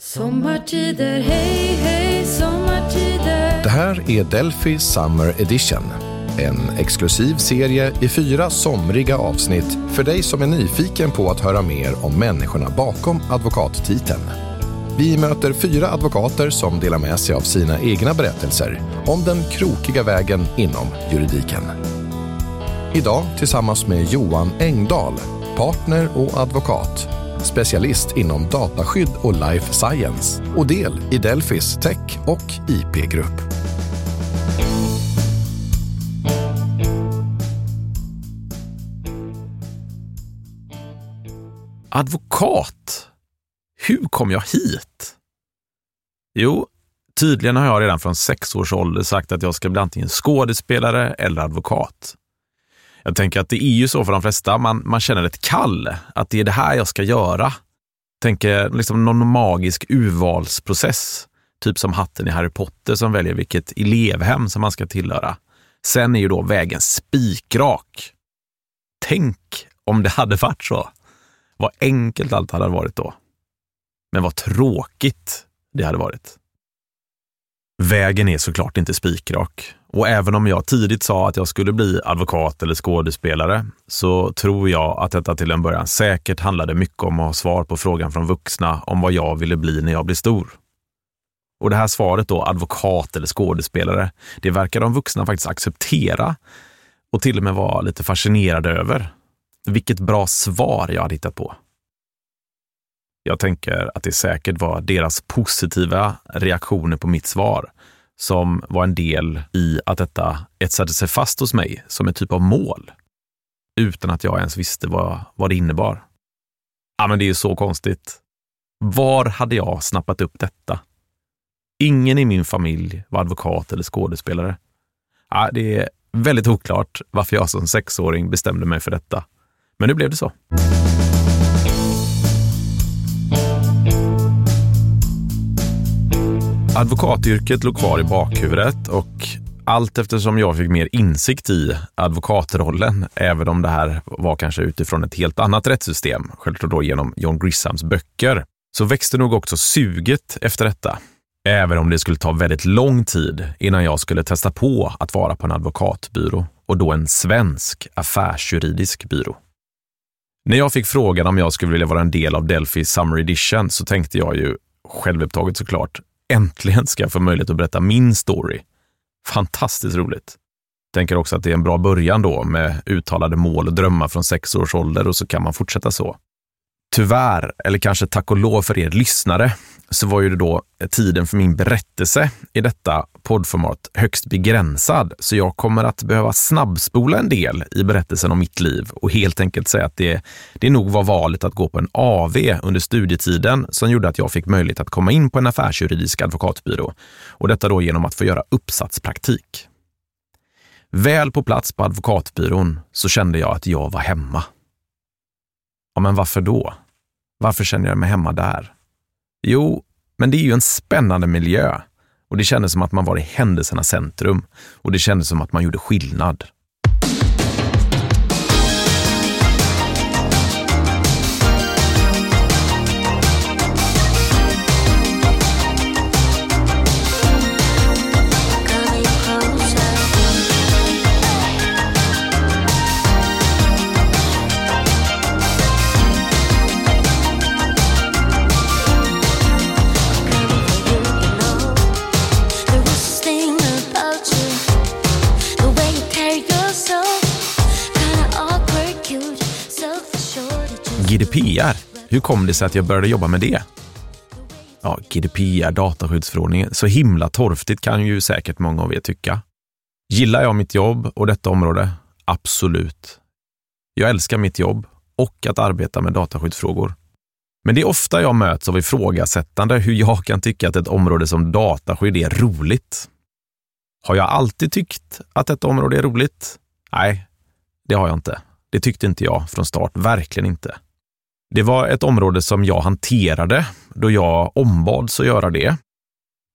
Sommartider, hej, hej, sommartider. Det här är Delphi Summer Edition. En exklusiv serie i fyra somriga avsnitt för dig som är nyfiken på att höra mer om människorna bakom advokattiteln. Vi möter fyra advokater som delar med sig av sina egna berättelser om den krokiga vägen inom juridiken. Idag tillsammans med Johan Engdahl, partner och advokat, specialist inom dataskydd och life science och del i Delfis tech och IP-grupp. Advokat? Hur kom jag hit? Jo, tydligen har jag redan från sex års ålder sagt att jag ska bli antingen skådespelare eller advokat. Jag tänker att det är ju så för de flesta. Man, man känner ett kall, att det är det här jag ska göra. Tänker liksom någon magisk urvalsprocess, typ som hatten i Harry Potter som väljer vilket elevhem som man ska tillhöra. Sen är ju då vägen spikrak. Tänk om det hade varit så. Vad enkelt allt hade varit då. Men vad tråkigt det hade varit. Vägen är såklart inte spikrak. Och även om jag tidigt sa att jag skulle bli advokat eller skådespelare så tror jag att detta till en början säkert handlade mycket om att ha svar på frågan från vuxna om vad jag ville bli när jag blir stor. Och det här svaret då, advokat eller skådespelare, det verkar de vuxna faktiskt acceptera och till och med vara lite fascinerade över. Vilket bra svar jag hade hittat på. Jag tänker att det säkert var deras positiva reaktioner på mitt svar som var en del i att detta etsade sig fast hos mig som en typ av mål. Utan att jag ens visste vad, vad det innebar. Ja, men det är så konstigt. Var hade jag snappat upp detta? Ingen i min familj var advokat eller skådespelare. Ja, det är väldigt oklart varför jag som sexåring bestämde mig för detta. Men nu blev det så. Advokatyrket låg kvar i bakhuvudet och allt eftersom jag fick mer insikt i advokatrollen, även om det här var kanske utifrån ett helt annat rättssystem, självklart då genom John Grishams böcker, så växte nog också suget efter detta. Även om det skulle ta väldigt lång tid innan jag skulle testa på att vara på en advokatbyrå och då en svensk affärsjuridisk byrå. När jag fick frågan om jag skulle vilja vara en del av Delphi Summer Edition så tänkte jag ju, självupptaget såklart, äntligen ska jag få möjlighet att berätta min story. Fantastiskt roligt. Tänker också att det är en bra början då med uttalade mål och drömmar från sex års ålder och så kan man fortsätta så. Tyvärr, eller kanske tack och lov för er lyssnare, så var ju det då tiden för min berättelse i detta poddformat högst begränsad. Så jag kommer att behöva snabbspola en del i berättelsen om mitt liv och helt enkelt säga att det, det nog var valet att gå på en AV under studietiden som gjorde att jag fick möjlighet att komma in på en affärsjuridisk advokatbyrå. Och detta då genom att få göra uppsatspraktik. Väl på plats på advokatbyrån så kände jag att jag var hemma. Ja, men varför då? Varför känner jag mig hemma där? Jo, men det är ju en spännande miljö och det kändes som att man var i händelsernas centrum och det kändes som att man gjorde skillnad. GDPR. Hur kom det sig att jag började jobba med det? Ja, GDPR, dataskyddsförordningen, så himla torftigt kan ju säkert många av er tycka. Gillar jag mitt jobb och detta område? Absolut. Jag älskar mitt jobb och att arbeta med dataskyddsfrågor. Men det är ofta jag möts av ifrågasättande hur jag kan tycka att ett område som dataskydd är roligt. Har jag alltid tyckt att ett område är roligt? Nej, det har jag inte. Det tyckte inte jag från start, verkligen inte. Det var ett område som jag hanterade då jag ombads att göra det.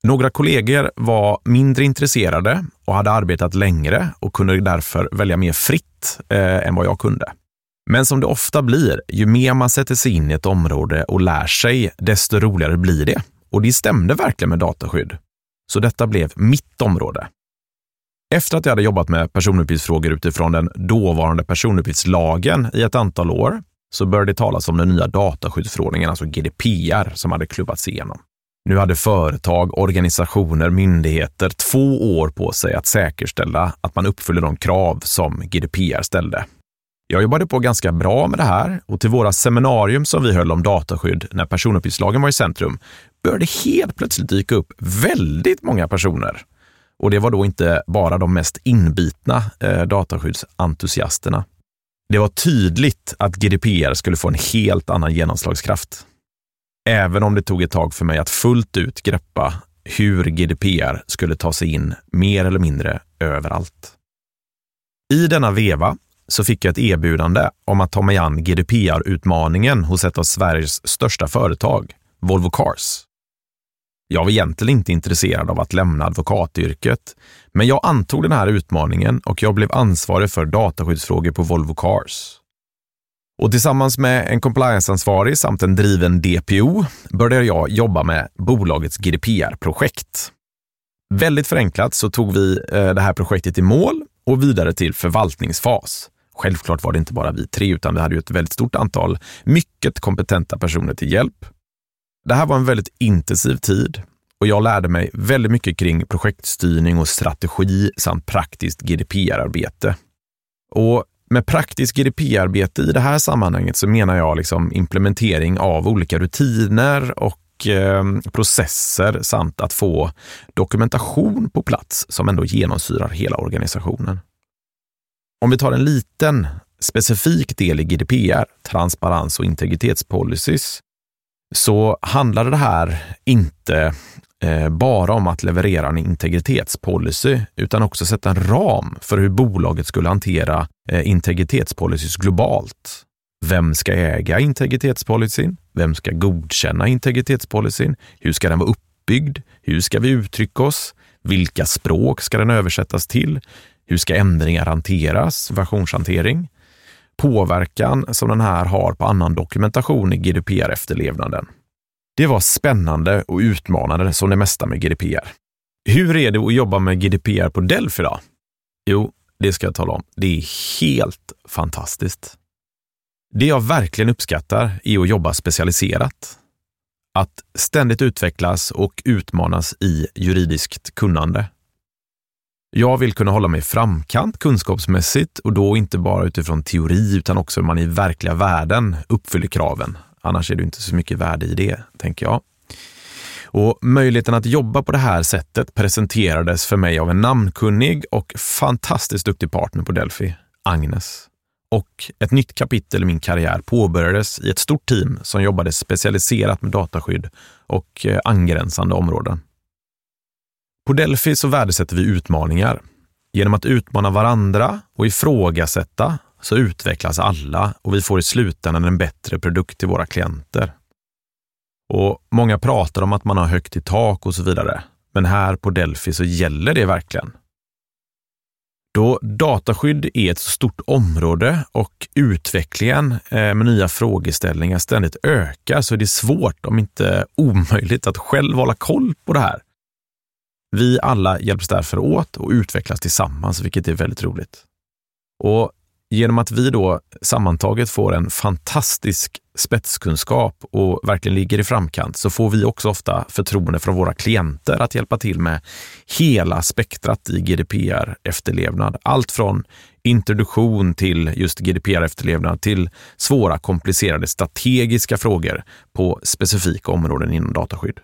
Några kollegor var mindre intresserade och hade arbetat längre och kunde därför välja mer fritt eh, än vad jag kunde. Men som det ofta blir, ju mer man sätter sig in i ett område och lär sig, desto roligare blir det Och det stämde verkligen med dataskydd. Så detta blev mitt område. Efter att jag hade jobbat med personuppgiftsfrågor utifrån den dåvarande personuppgiftslagen i ett antal år så började det talas om den nya dataskyddsförordningen, alltså GDPR, som hade klubbats igenom. Nu hade företag, organisationer, myndigheter två år på sig att säkerställa att man uppfyller de krav som GDPR ställde. Jag jobbade på ganska bra med det här och till våra seminarium som vi höll om dataskydd när personuppgiftslagen var i centrum började helt plötsligt dyka upp väldigt många personer. Och det var då inte bara de mest inbitna eh, dataskyddsentusiasterna. Det var tydligt att GDPR skulle få en helt annan genomslagskraft. Även om det tog ett tag för mig att fullt ut greppa hur GDPR skulle ta sig in mer eller mindre överallt. I denna veva så fick jag ett erbjudande om att ta mig an GDPR-utmaningen hos ett av Sveriges största företag, Volvo Cars. Jag var egentligen inte intresserad av att lämna advokatyrket, men jag antog den här utmaningen och jag blev ansvarig för dataskyddsfrågor på Volvo Cars. Och tillsammans med en complianceansvarig samt en driven DPO började jag jobba med bolagets GDPR-projekt. Väldigt förenklat så tog vi eh, det här projektet i mål och vidare till förvaltningsfas. Självklart var det inte bara vi tre, utan vi hade ju ett väldigt stort antal mycket kompetenta personer till hjälp. Det här var en väldigt intensiv tid och jag lärde mig väldigt mycket kring projektstyrning och strategi samt praktiskt GDPR-arbete. Och med praktiskt GDPR-arbete i det här sammanhanget så menar jag liksom implementering av olika rutiner och eh, processer samt att få dokumentation på plats som ändå genomsyrar hela organisationen. Om vi tar en liten specifik del i GDPR, transparens och integritetspolicys, så handlade det här inte eh, bara om att leverera en integritetspolicy, utan också sätta en ram för hur bolaget skulle hantera eh, integritetspolicys globalt. Vem ska äga integritetspolicyn? Vem ska godkänna integritetspolicyn? Hur ska den vara uppbyggd? Hur ska vi uttrycka oss? Vilka språk ska den översättas till? Hur ska ändringar hanteras? Versionshantering? Påverkan som den här har på annan dokumentation i GDPR-efterlevnaden. Det var spännande och utmanande som det mesta med GDPR. Hur är det att jobba med GDPR på Delphi då? Jo, det ska jag tala om. Det är helt fantastiskt. Det jag verkligen uppskattar är att jobba specialiserat. Att ständigt utvecklas och utmanas i juridiskt kunnande. Jag vill kunna hålla mig i framkant kunskapsmässigt och då inte bara utifrån teori utan också hur man i verkliga världen uppfyller kraven. Annars är det inte så mycket värde i det, tänker jag. Och Möjligheten att jobba på det här sättet presenterades för mig av en namnkunnig och fantastiskt duktig partner på Delphi, Agnes. Och ett nytt kapitel i min karriär påbörjades i ett stort team som jobbade specialiserat med dataskydd och eh, angränsande områden. På Delphi så värdesätter vi utmaningar. Genom att utmana varandra och ifrågasätta så utvecklas alla och vi får i slutändan en bättre produkt till våra klienter. Och Många pratar om att man har högt i tak och så vidare. Men här på Delphi så gäller det verkligen. Då dataskydd är ett stort område och utvecklingen eh, med nya frågeställningar ständigt ökar så är det svårt, om inte omöjligt, att själv hålla koll på det här. Vi alla hjälps därför åt och utvecklas tillsammans, vilket är väldigt roligt. Och Genom att vi då sammantaget får en fantastisk spetskunskap och verkligen ligger i framkant så får vi också ofta förtroende från våra klienter att hjälpa till med hela spektrat i GDPR-efterlevnad. Allt från introduktion till just GDPR-efterlevnad till svåra komplicerade strategiska frågor på specifika områden inom dataskydd.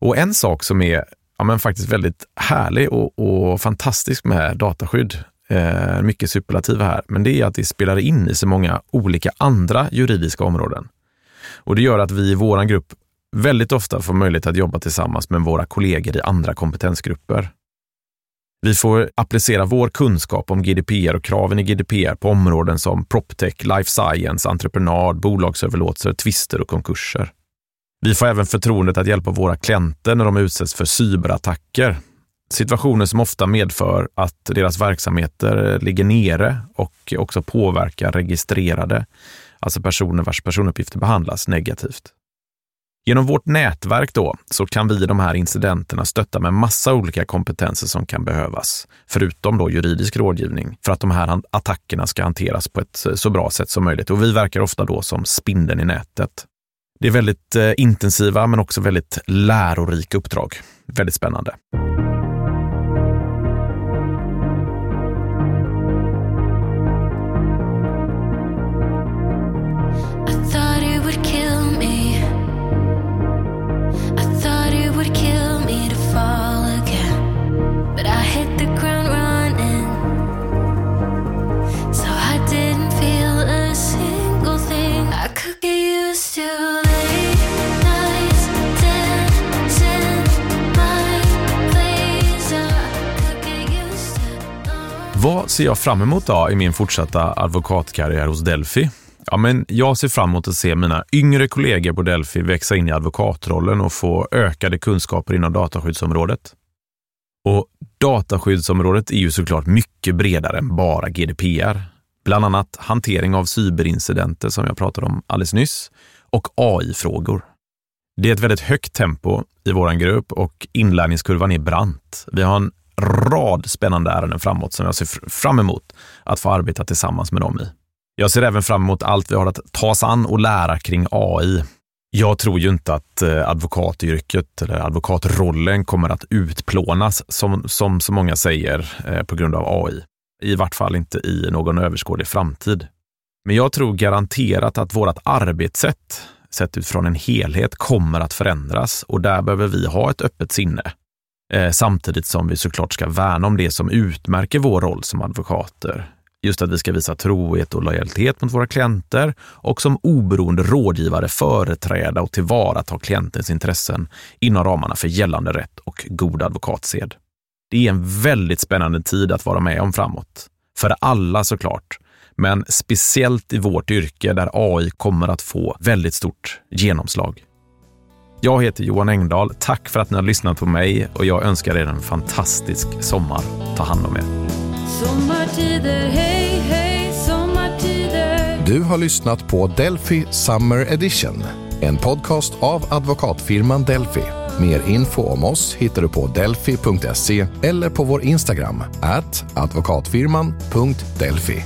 Och en sak som är ja, men faktiskt väldigt härlig och, och fantastisk med dataskydd eh, mycket superlativ här, men det är att det spelar in i så många olika andra juridiska områden. Och det gör att vi i vår grupp väldigt ofta får möjlighet att jobba tillsammans med våra kollegor i andra kompetensgrupper. Vi får applicera vår kunskap om GDPR och kraven i GDPR på områden som proptech, life science, entreprenad, bolagsöverlåtelser, tvister och konkurser. Vi får även förtroendet att hjälpa våra klienter när de utsätts för cyberattacker Situationer som ofta medför att deras verksamheter ligger nere och också påverkar registrerade, alltså personer vars personuppgifter behandlas negativt. Genom vårt nätverk då så kan vi i de här incidenterna stötta med massa olika kompetenser som kan behövas, förutom då juridisk rådgivning, för att de här attackerna ska hanteras på ett så bra sätt som möjligt. Och vi verkar ofta då som spindeln i nätet. Det är väldigt eh, intensiva men också väldigt lärorika uppdrag. Väldigt spännande. Vad ser jag fram emot då i min fortsatta advokatkarriär hos Delphi? Ja, men jag ser fram emot att se mina yngre kollegor på Delphi växa in i advokatrollen och få ökade kunskaper inom dataskyddsområdet. Och dataskyddsområdet är ju såklart mycket bredare än bara GDPR. Bland annat hantering av cyberincidenter som jag pratade om alldeles nyss och AI-frågor. Det är ett väldigt högt tempo i vår grupp och inlärningskurvan är brant. Vi har en rad spännande ärenden framåt som jag ser fram emot att få arbeta tillsammans med dem i. Jag ser även fram emot allt vi har att ta oss an och lära kring AI. Jag tror ju inte att eh, advokatyrket eller advokatrollen kommer att utplånas som, som så många säger eh, på grund av AI. I vart fall inte i någon överskådlig framtid. Men jag tror garanterat att vårt arbetssätt, sett utifrån en helhet, kommer att förändras och där behöver vi ha ett öppet sinne. Eh, samtidigt som vi såklart ska värna om det som utmärker vår roll som advokater. Just att vi ska visa trohet och lojalitet mot våra klienter och som oberoende rådgivare företräda och tillvarata klientens intressen inom ramarna för gällande rätt och god advokatsed. Det är en väldigt spännande tid att vara med om framåt. För alla såklart, men speciellt i vårt yrke där AI kommer att få väldigt stort genomslag. Jag heter Johan Engdahl. Tack för att ni har lyssnat på mig och jag önskar er en fantastisk sommar. Ta hand om er. Sommartider, hej, hej, sommartider. Du har lyssnat på Delphi Summer Edition, en podcast av advokatfirman Delphi. Mer info om oss hittar du på delphi.se eller på vår Instagram, at advokatfirman.delphi.